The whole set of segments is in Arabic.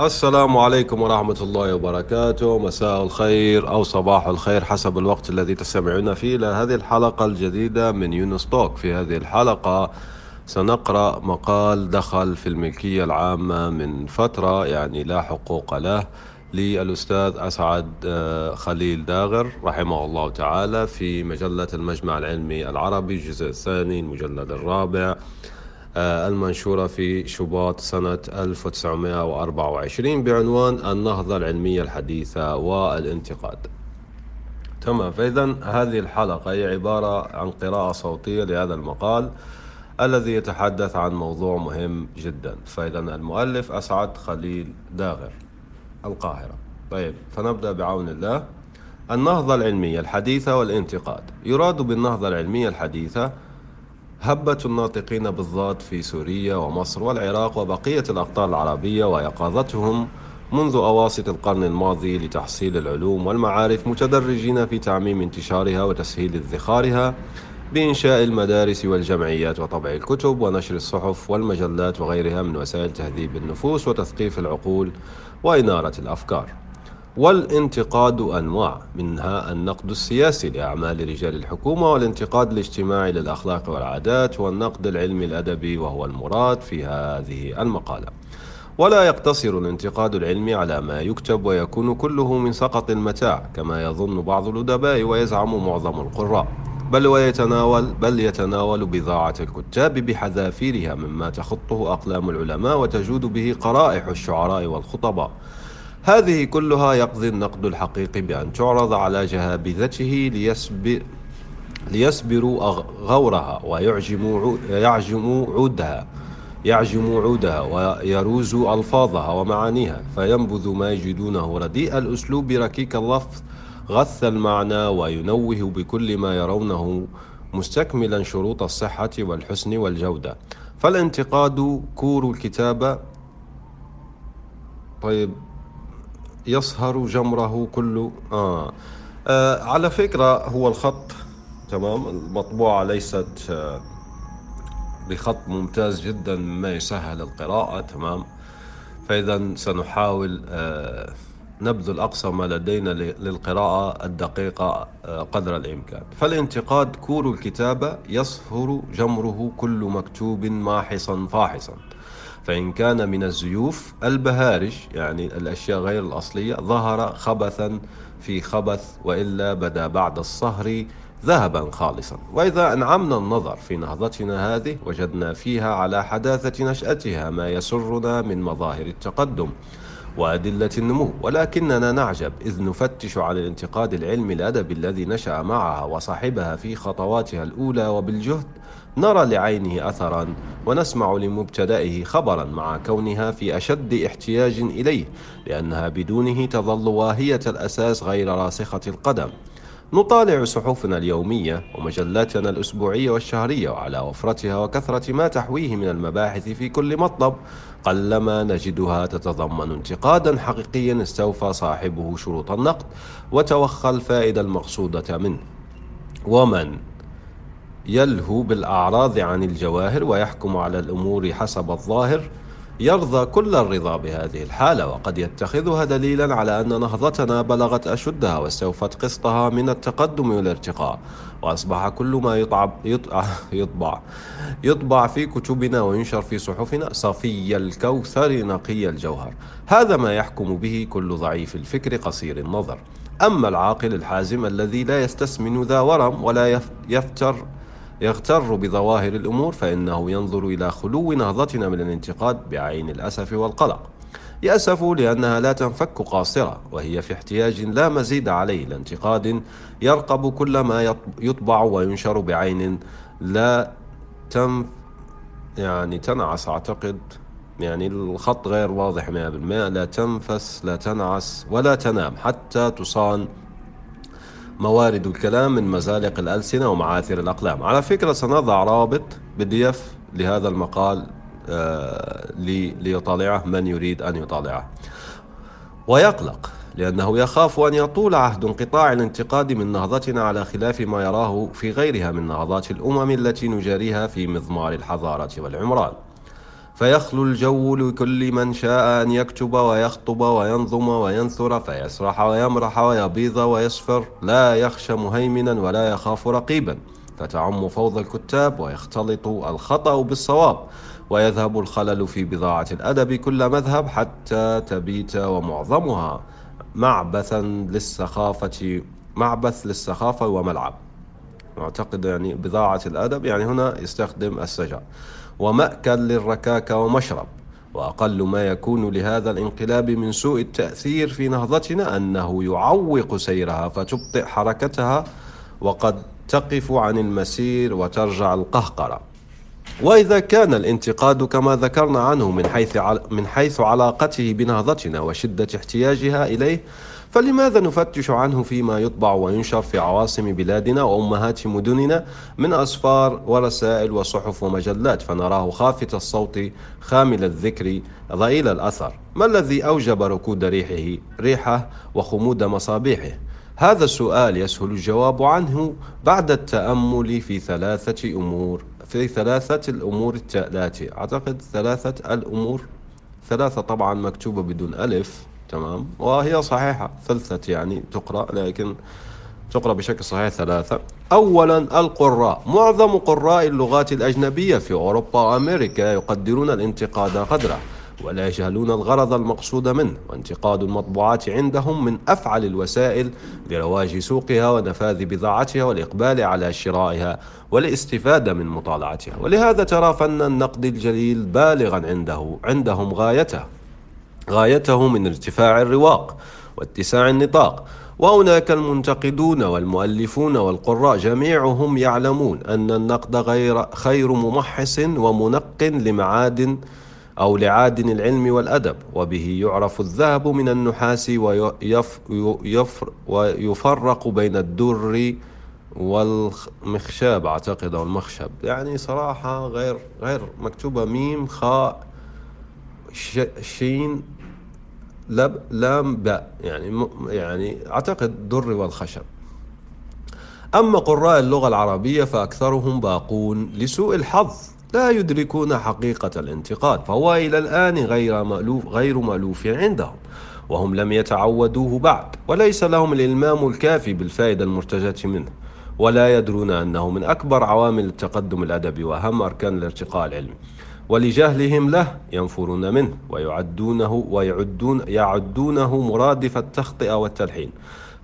السلام عليكم ورحمة الله وبركاته. مساء الخير أو صباح الخير حسب الوقت الذي تستمعون فيه إلى هذه الحلقة الجديدة من يونس توك. في هذه الحلقة سنقرأ مقال دخل في الملكية العامة من فترة يعني لا حقوق له للأستاذ أسعد آه، خليل داغر رحمه الله تعالى في مجلة المجمع العلمي العربي الجزء الثاني المجلد الرابع. المنشورة في شباط سنة 1924 بعنوان النهضة العلمية الحديثة والانتقاد. تمام. فإذا هذه الحلقة هي عبارة عن قراءة صوتية لهذا المقال الذي يتحدث عن موضوع مهم جدا. فإذا المؤلف أسعد خليل داغر القاهرة. طيب فنبدأ بعون الله. النهضة العلمية الحديثة والانتقاد. يراد بالنهضة العلمية الحديثة هبة الناطقين بالضاد في سوريا ومصر والعراق وبقية الأقطار العربية ويقظتهم منذ أواسط القرن الماضي لتحصيل العلوم والمعارف متدرجين في تعميم انتشارها وتسهيل ادخارها بإنشاء المدارس والجمعيات وطبع الكتب ونشر الصحف والمجلات وغيرها من وسائل تهذيب النفوس وتثقيف العقول وإنارة الأفكار. والانتقاد أنواع منها النقد السياسي لأعمال رجال الحكومة والانتقاد الاجتماعي للأخلاق والعادات والنقد العلمي الأدبي وهو المراد في هذه المقالة. ولا يقتصر الانتقاد العلمي على ما يكتب ويكون كله من سقط المتاع كما يظن بعض الأدباء ويزعم معظم القراء. بل ويتناول بل يتناول بضاعة الكتاب بحذافيرها مما تخطه أقلام العلماء وتجود به قرائح الشعراء والخطباء. هذه كلها يقضي النقد الحقيقي بأن تعرض على جهابذته ليسبر ليسبروا غورها ويعجموا يعجموا عودها. يعجم عودها ويروز ألفاظها ومعانيها. فينبذ ما يجدونه رديء الأسلوب ركيك اللفظ غث المعنى وينوه بكل ما يرونه مستكملا شروط الصحة والحسن والجودة. فالانتقاد كور الكتابة طيب يصهر جمره كل آه. آه على فكرة هو الخط تمام؟ المطبوعة ليست آه بخط ممتاز جدا مما يسهل القراءة تمام؟ فإذا سنحاول آه نبذل أقصى ما لدينا للقراءة الدقيقة آه، قدر الإمكان. فالانتقاد كور الكتابة يصهر جمره كل مكتوب ماحصا فاحصا. فإن كان من الزيوف البهارج يعني الأشياء غير الأصلية ظهر خبثا في خبث وإلا بدا بعد الصهر ذهبا خالصا. وإذا أنعمنا النظر في نهضتنا هذه وجدنا فيها على حداثة نشأتها ما يسرنا من مظاهر التقدم وأدلة النمو. ولكننا نعجب إذ نفتش على الانتقاد العلمي الأدبي الذي نشأ معها وصاحبها في خطواتها الأولى وبالجهد نرى لعينه أثرا ونسمع لمبتدئه خبرا مع كونها في أشد احتياج إليه لأنها بدونه تظل واهية الأساس غير راسخة القدم. نطالع صحفنا اليومية ومجلاتنا الأسبوعية والشهرية وعلى وفرتها وكثرة ما تحويه من المباحث في كل مطلب قلما نجدها تتضمن انتقادا حقيقيا استوفى صاحبه شروط النقد وتوخى الفائدة المقصودة منه. ومن يلهو بالأعراض عن الجواهر ويحكم على الأمور حسب الظاهر يرضى كل الرضا بهذه الحالة وقد يتخذها دليلا على أن نهضتنا بلغت أشدها واستوفت قسطها من التقدم والارتقاء وأصبح كل ما يطعب يطبع, يطبع يطبع في كتبنا وينشر في صحفنا صفي الكوثر نقي الجوهر. هذا ما يحكم به كل ضعيف الفكر قصير النظر. أما العاقل الحازم الذي لا يستسمن ذا ورم ولا يفتر يغتر بظواهر الأمور فإنه ينظر إلى خلو نهضتنا من الانتقاد بعين الأسف والقلق. يأسف لأنها لا تنفك قاصرة وهي في احتياج لا مزيد عليه لانتقاد يرقب كل ما يطبع وينشر بعين لا تم يعني تنعس أعتقد. يعني الخط غير واضح 100% لا تنفس لا تنعس ولا تنام حتى تصان موارد الكلام من مزالق الألسنة ومعاثر الأقلام. على فكرة سنضع رابط بي لهذا المقال آه، ليطالعه من يريد أن يطالعه. ويقلق لأنه يخاف أن يطول عهد انقطاع الانتقاد من نهضتنا على خلاف ما يراه في غيرها من نهضات الأمم التي نجاريها في مضمار الحضارة والعمران. فيخلو الجو لكل من شاء أن يكتب ويخطب وينظم وينثر فيسرح ويمرح ويبيض ويصفر. لا يخشى مهيمنا ولا يخاف رقيبا. فتعم فوضى الكتاب ويختلط الخطأ بالصواب. ويذهب الخلل في بضاعة الأدب كل مذهب حتى تبيت ومعظمها. معبثا للسخافة معبث للسخافة وملعب. أعتقد يعني بضاعة الأدب يعني هنا يستخدم السجع. ومأكل للركاكة ومشرب. وأقل ما يكون لهذا الانقلاب من سوء التأثير في نهضتنا أنه يعوق سيرها فتبطئ حركتها وقد تقف عن المسير وترجع القهقرة. وإذا كان الانتقاد كما ذكرنا عنه من حيث من حيث علاقته بنهضتنا وشدة احتياجها إليه فلماذا نفتش عنه فيما يطبع وينشر في عواصم بلادنا وأمهات مدننا من أسفار ورسائل وصحف ومجلات؟ فنراه خافت الصوت خامل الذكر ضئيل الأثر. ما الذي أوجب ركود ريحه ريحه وخمود مصابيحه؟ هذا السؤال يسهل الجواب عنه بعد التأمل في ثلاثة أمور في ثلاثة الأمور التالية أعتقد ثلاثة الأمور ثلاثة طبعا مكتوبة بدون ألف. تمام؟ وهي صحيحة. ثلثة يعني تقرأ لكن تقرأ بشكل صحيح ثلاثة. أولا القراء. معظم قراء اللغات الأجنبية في أوروبا وأمريكا يقدرون الانتقاد قدره ولا يجهلون الغرض المقصود منه. وانتقاد المطبوعات عندهم من أفعل الوسائل لرواج سوقها ونفاذ بضاعتها والإقبال على شرائها والاستفادة من مطالعتها. ولهذا ترى فن النقد الجليل بالغا عنده عندهم غايته. غايته من ارتفاع الرواق واتساع النطاق. وهناك المنتقدون والمؤلفون والقراء جميعهم يعلمون أن النقد غير خير ممحص ومنق لمعادن أو لعادن العلم والأدب وبه يعرف الذهب من النحاس ويفرق بين الدر والمخشاب أعتقد أو المخشب. يعني صراحة غير غير مكتوبة ميم خاء شين لب لام باء. يعني يعني أعتقد در والخشب. أما قراء اللغة العربية فأكثرهم باقون لسوء الحظ لا يدركون حقيقة الانتقاد فهو إلى الآن غير مألوف غير مألوف عندهم وهم لم يتعودوه بعد وليس لهم الإلمام الكافي بالفائدة المرتجاة منه ولا يدرون أنه من أكبر عوامل التقدم الأدبي وأهم أركان الارتقاء العلمي. ولجهلهم له ينفرون منه ويعدونه ويعدون يعدونه مرادف التخطئة والتلحين.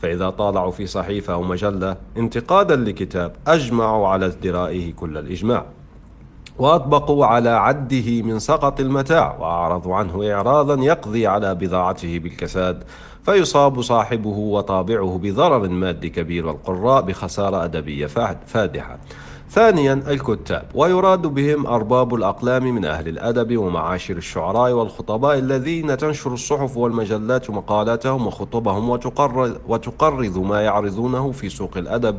فإذا طالعوا في صحيفة أو مجلة انتقادا لكتاب أجمعوا على ازدرائه كل الإجماع. وأطبقوا على عده من سقط المتاع وأعرضوا عنه إعراضا يقضي على بضاعته بالكساد. فيصاب صاحبه وطابعه بضرر مادي كبير والقراء بخسارة أدبية فادحة. ثانيا الكتاب. ويراد بهم أرباب الأقلام من أهل الأدب ومعاشر الشعراء والخطباء الذين تنشر الصحف والمجلات مقالاتهم وخطبهم وتقرض ما يعرضونه في سوق الأدب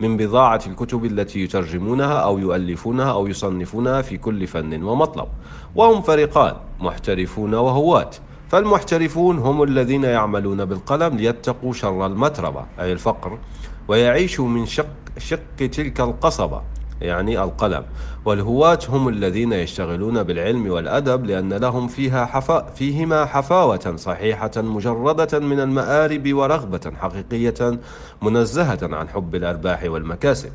من بضاعة الكتب التي يترجمونها أو يؤلفونها أو يصنفونها في كل فن ومطلب. وهم فريقان محترفون وهواة فالمحترفون هم الذين يعملون بالقلم ليتقوا شر المتربة أي الفقر. ويعيشوا من شق شق تلك القصبة يعني القلم. والهواة هم الذين يشتغلون بالعلم والأدب لأن لهم فيها حفا فيهما حفاوة صحيحة مجردة من المآرب ورغبة حقيقية منزهة عن حب الأرباح والمكاسب.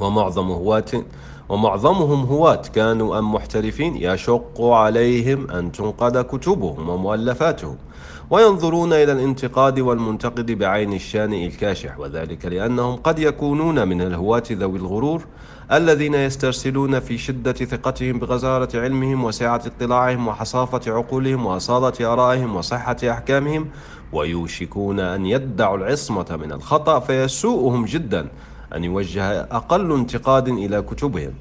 ومعظم هواة ومعظمهم هواة كانوا أم محترفين يشق عليهم أن تنقد كتبهم ومؤلفاتهم. وينظرون إلى الانتقاد والمنتقد بعين الشان الكاشح وذلك لأنهم قد يكونون من الهواة ذوي الغرور الذين يسترسلون في شدة ثقتهم بغزارة علمهم وسعة اطلاعهم وحصافة عقولهم وأصالة آرائهم وصحة أحكامهم ويوشكون أن يدعوا العصمة من الخطأ فيسوءهم جدا أن يوجه أقل انتقاد إلى كتبهم.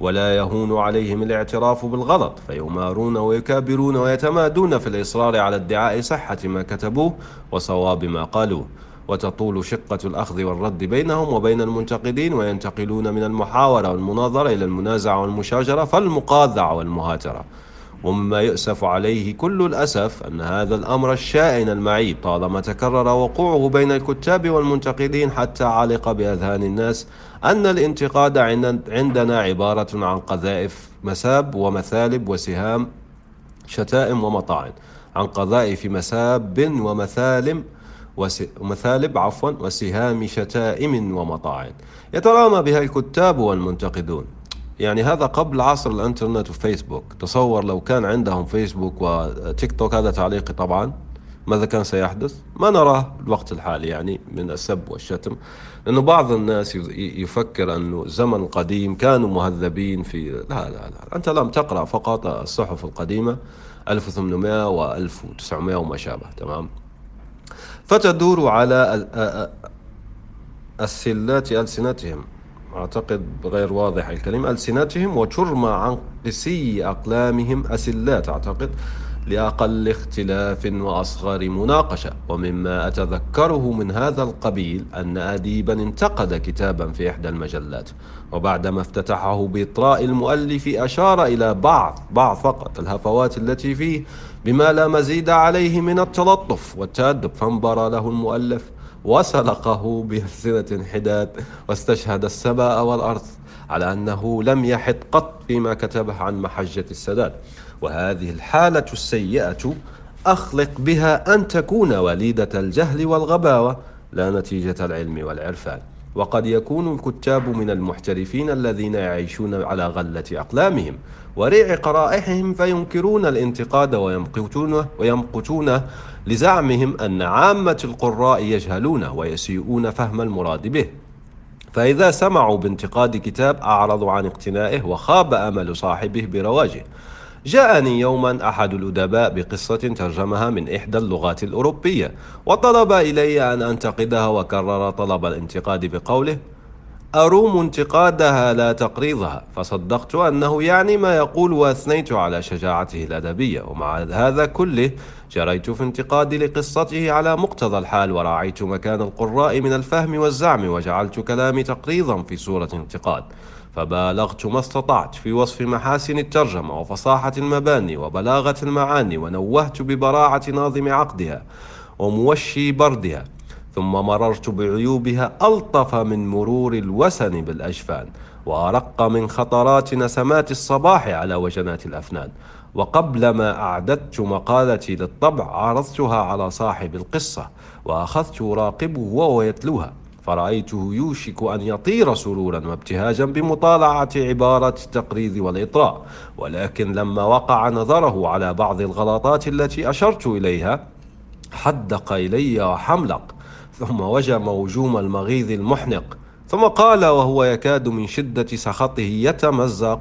ولا يهون عليهم الاعتراف بالغلط فيمارون ويكابرون ويتمادون في الإصرار على ادعاء صحة ما كتبوه وصواب ما قالوه. وتطول شقة الأخذ والرد بينهم وبين المنتقدين وينتقلون من المحاورة والمناظرة إلى المنازعة والمشاجرة فالمقاذعة والمهاترة. ومما يؤسف عليه كل الأسف أن هذا الأمر الشائن المعيب طالما تكرر وقوعه بين الكتاب والمنتقدين حتى علق بأذهان الناس أن الانتقاد عندنا عبارة عن قذائف مساب ومثالب وسهام شتائم ومطاعن عن قذائف مساب ومثالم ومثالب عفوا وسهام شتائم ومطاعن يترامى بها الكتاب والمنتقدون. يعني هذا قبل عصر الانترنت وفيسبوك. تصور لو كان عندهم فيسبوك وتيك توك هذا تعليقي طبعا. ماذا كان سيحدث؟ ما نراه الوقت الحالي يعني من السب والشتم لأنه بعض الناس يفكر أنه الزمن القديم كانوا مهذبين في لا لا لا أنت لم تقرأ فقط الصحف القديمة 1800 و 1900 وما شابه تمام؟ فتدور على السلات ألسنتهم. أعتقد غير واضح الكلمة ألسنتهم وترمى عن قسي أقلامهم أسلات أعتقد لأقل اختلاف وأصغر مناقشة. ومما أتذكره من هذا القبيل أن أديبا انتقد كتابا في إحدى المجلات وبعدما افتتحه بإطراء المؤلف أشار إلى بعض بعض فقط الهفوات التي فيه بما لا مزيد عليه من التلطف والتأدب. فانبر له المؤلف وسلقه بألسنة حداد واستشهد السماء والأرض على أنه لم يحد قط فيما كتبه عن محجة السداد. وهذه الحالة السيئة أخلق بها أن تكون وليدة الجهل والغباوة لا نتيجة العلم والعرفان. وقد يكون الكتاب من المحترفين الذين يعيشون على غلة أقلامهم وريع قرائحهم فينكرون الانتقاد ويمقتونه ويمقتونه لزعمهم أن عامة القراء يجهلونه ويسيئون فهم المراد به. فإذا سمعوا بانتقاد كتاب أعرضوا عن اقتنائه وخاب أمل صاحبه برواجه. جاءني يوما أحد الأدباء بقصة ترجمها من إحدى اللغات الأوروبية وطلب إلي أن أنتقدها وكرر طلب الانتقاد بقوله أروم انتقادها لا تقريضها. فصدقت أنه يعني ما يقول وأثنيت على شجاعته الأدبية ومع هذا كله جريت في انتقادي لقصته على مقتضى الحال وراعيت مكان القراء من الفهم والزعم وجعلت كلامي تقريضا في صورة انتقاد. فبالغت ما استطعت في وصف محاسن الترجمة وفصاحة المباني وبلاغة المعاني ونوهت ببراعة ناظم عقدها وموشي بردها ثم مررت بعيوبها ألطف من مرور الوسن بالأجفان وأرق من خطرات نسمات الصباح على وجنات الأفنان. وقبل ما أعددت مقالتي للطبع عرضتها على صاحب القصة وأخذت أراقبه وهو يتلوها. فرأيته يوشك أن يطير سرورا وابتهاجا بمطالعة عبارة التقريض والإطراء. ولكن لما وقع نظره على بعض الغلطات التي أشرت إليها حدق إلي وحملق ثم وجم وجوم المغيظ المحنق ثم قال وهو يكاد من شدة سخطه يتمزق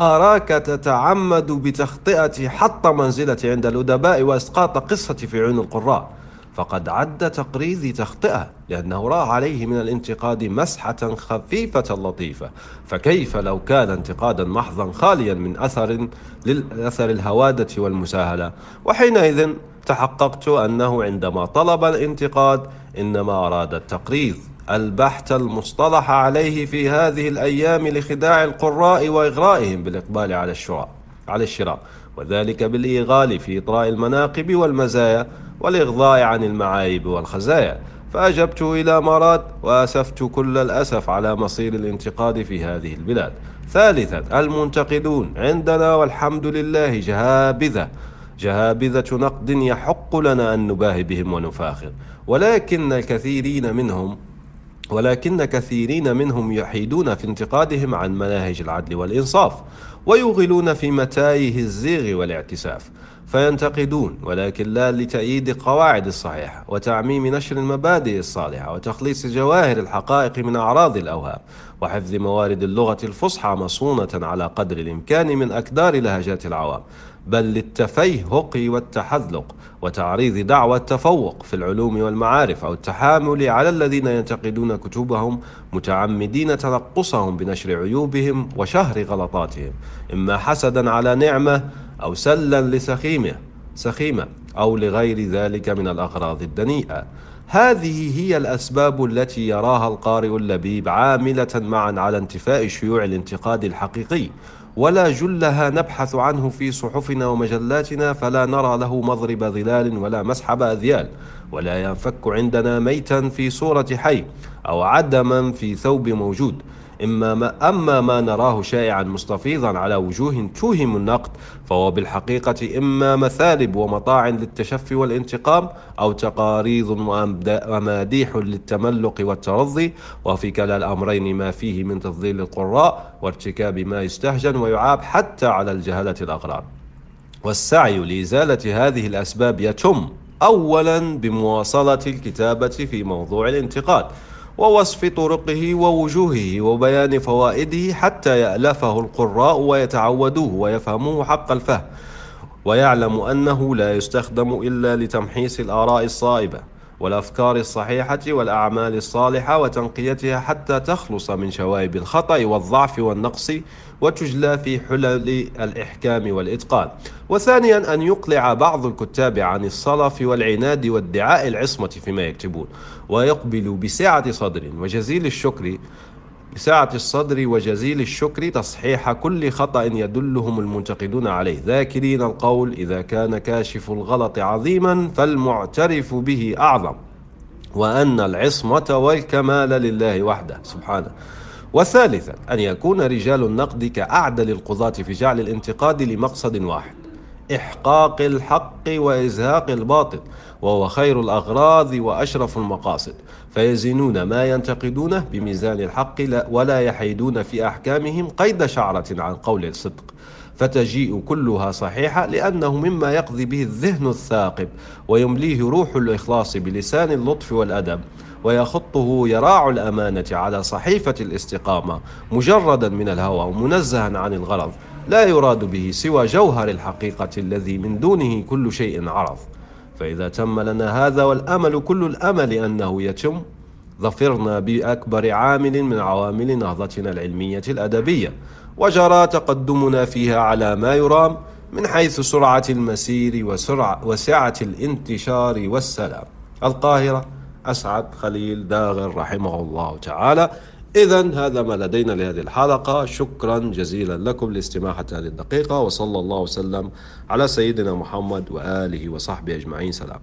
أراك تتعمد بتخطئة حط منزلتي عند الأدباء وإسقاط قصتي في عيون القراء. فقد عد تقريضي تخطئة لأنه رأى عليه من الانتقاد مسحة خفيفة لطيفة. فكيف لو كان انتقادا محضا خاليا من أثر للأثر الهوادة والمساهلة؟ وحينئذ تحققت أنه عندما طلب الانتقاد إنما أراد التقريض البحث المصطلح عليه في هذه الأيام لخداع القراء وإغرائهم بالإقبال على الشراء على الشراء. وذلك بالإيغال في إطراء المناقب والمزايا والإغضاء عن المعايب والخزايا. فأجبت إلى مراد وأسفت كل الأسف على مصير الانتقاد في هذه البلاد. ثالثا المنتقدون عندنا والحمد لله جهابذة. جهابذة نقد يحق لنا أن نباهي بهم ونفاخر. ولكن الكثيرين منهم ولكن كثيرين منهم يحيدون في انتقادهم عن مناهج العدل والإنصاف ويغلون في متايه الزيغ والاعتساف. فينتقدون ولكن لا لتأييد القواعد الصحيحة وتعميم نشر المبادئ الصالحة وتخليص جواهر الحقائق من أعراض الأوهام وحفظ موارد اللغة الفصحى مصونة على قدر الإمكان من أكدار لهجات العوام. بل للتفيهق والتحذلق وتعريض دعوى التفوق في العلوم والمعارف أو التحامل على الذين ينتقدون كتبهم متعمدين تنقصهم بنشر عيوبهم وشهر غلطاتهم. إما حسدا على نعمة أو سلا لسخيمه سخيمة أو لغير ذلك من الأغراض الدنيئة. هذه هي الأسباب التي يراها القارئ اللبيب عاملة معا على انتفاء شيوع الانتقاد الحقيقي. ولا جلها نبحث عنه في صحفنا ومجلاتنا فلا نرى له مضرب ظلال ولا مسحب أذيال. ولا ينفك عندنا ميتا في صورة حي أو عدما في ثوب موجود. إما ما أما ما نراه شائعا مستفيضا على وجوه توهم النقد فهو بالحقيقة إما مثالب ومطاع للتشفي والانتقام أو تقاريض وماديح للتملق والترضي وفي كلا الأمرين ما فيه من تفضيل القراء وارتكاب ما يستهجن ويعاب حتى على الجهلة الأغرار. والسعي لإزالة هذه الأسباب يتم أولا بمواصلة الكتابة في موضوع الانتقاد. ووصف طرقه ووجوهه وبيان فوائده حتى يألفه القراء ويتعودوه ويفهموه حق الفهم ويعلم أنه لا يستخدم إلا لتمحيص الآراء الصائبة والأفكار الصحيحة والأعمال الصالحة وتنقيتها حتى تخلص من شوائب الخطأ والضعف والنقص وتجلى في حلل الإحكام والإتقان. وثانيا أن يقلع بعض الكتاب عن الصلف والعناد وادعاء العصمة فيما يكتبون ويقبل بسعة صدر وجزيل الشكر بسعة الصدر وجزيل الشكر تصحيح كل خطأ يدلهم المنتقدون عليه. ذاكرين القول إذا كان كاشف الغلط عظيما فالمعترف به أعظم وأن العصمة والكمال لله وحده. سبحانه. وثالثا أن يكون رجال النقد كأعدل القضاة في جعل الانتقاد لمقصد واحد إحقاق الحق وإزهاق الباطل وهو خير الأغراض وأشرف المقاصد. فيزنون ما ينتقدونه بميزان الحق ولا يحيدون في أحكامهم قيد شعرة عن قول الصدق. فتجيء كلها صحيحة لأنه مما يقضي به الذهن الثاقب ويمليه روح الإخلاص بلسان اللطف والأدب. ويخطه يراع الأمانة على صحيفة الاستقامة مجردا من الهوى ومنزها عن الغرض لا يراد به سوى جوهر الحقيقة الذي من دونه كل شيء عرض. فإذا تم لنا هذا والأمل كل الأمل أنه يتم ظفرنا بأكبر عامل من عوامل نهضتنا العلمية الأدبية. وجرى تقدمنا فيها على ما يرام من حيث سرعة المسير وسرعة وسعة الانتشار والسلام. القاهرة أسعد خليل داغر رحمه الله تعالى. إذا هذا ما لدينا لهذه الحلقة. شكرا جزيلا لكم لاستماع هذه الدقيقة وصلى الله وسلم على سيدنا محمد وآله وصحبه أجمعين. سلام.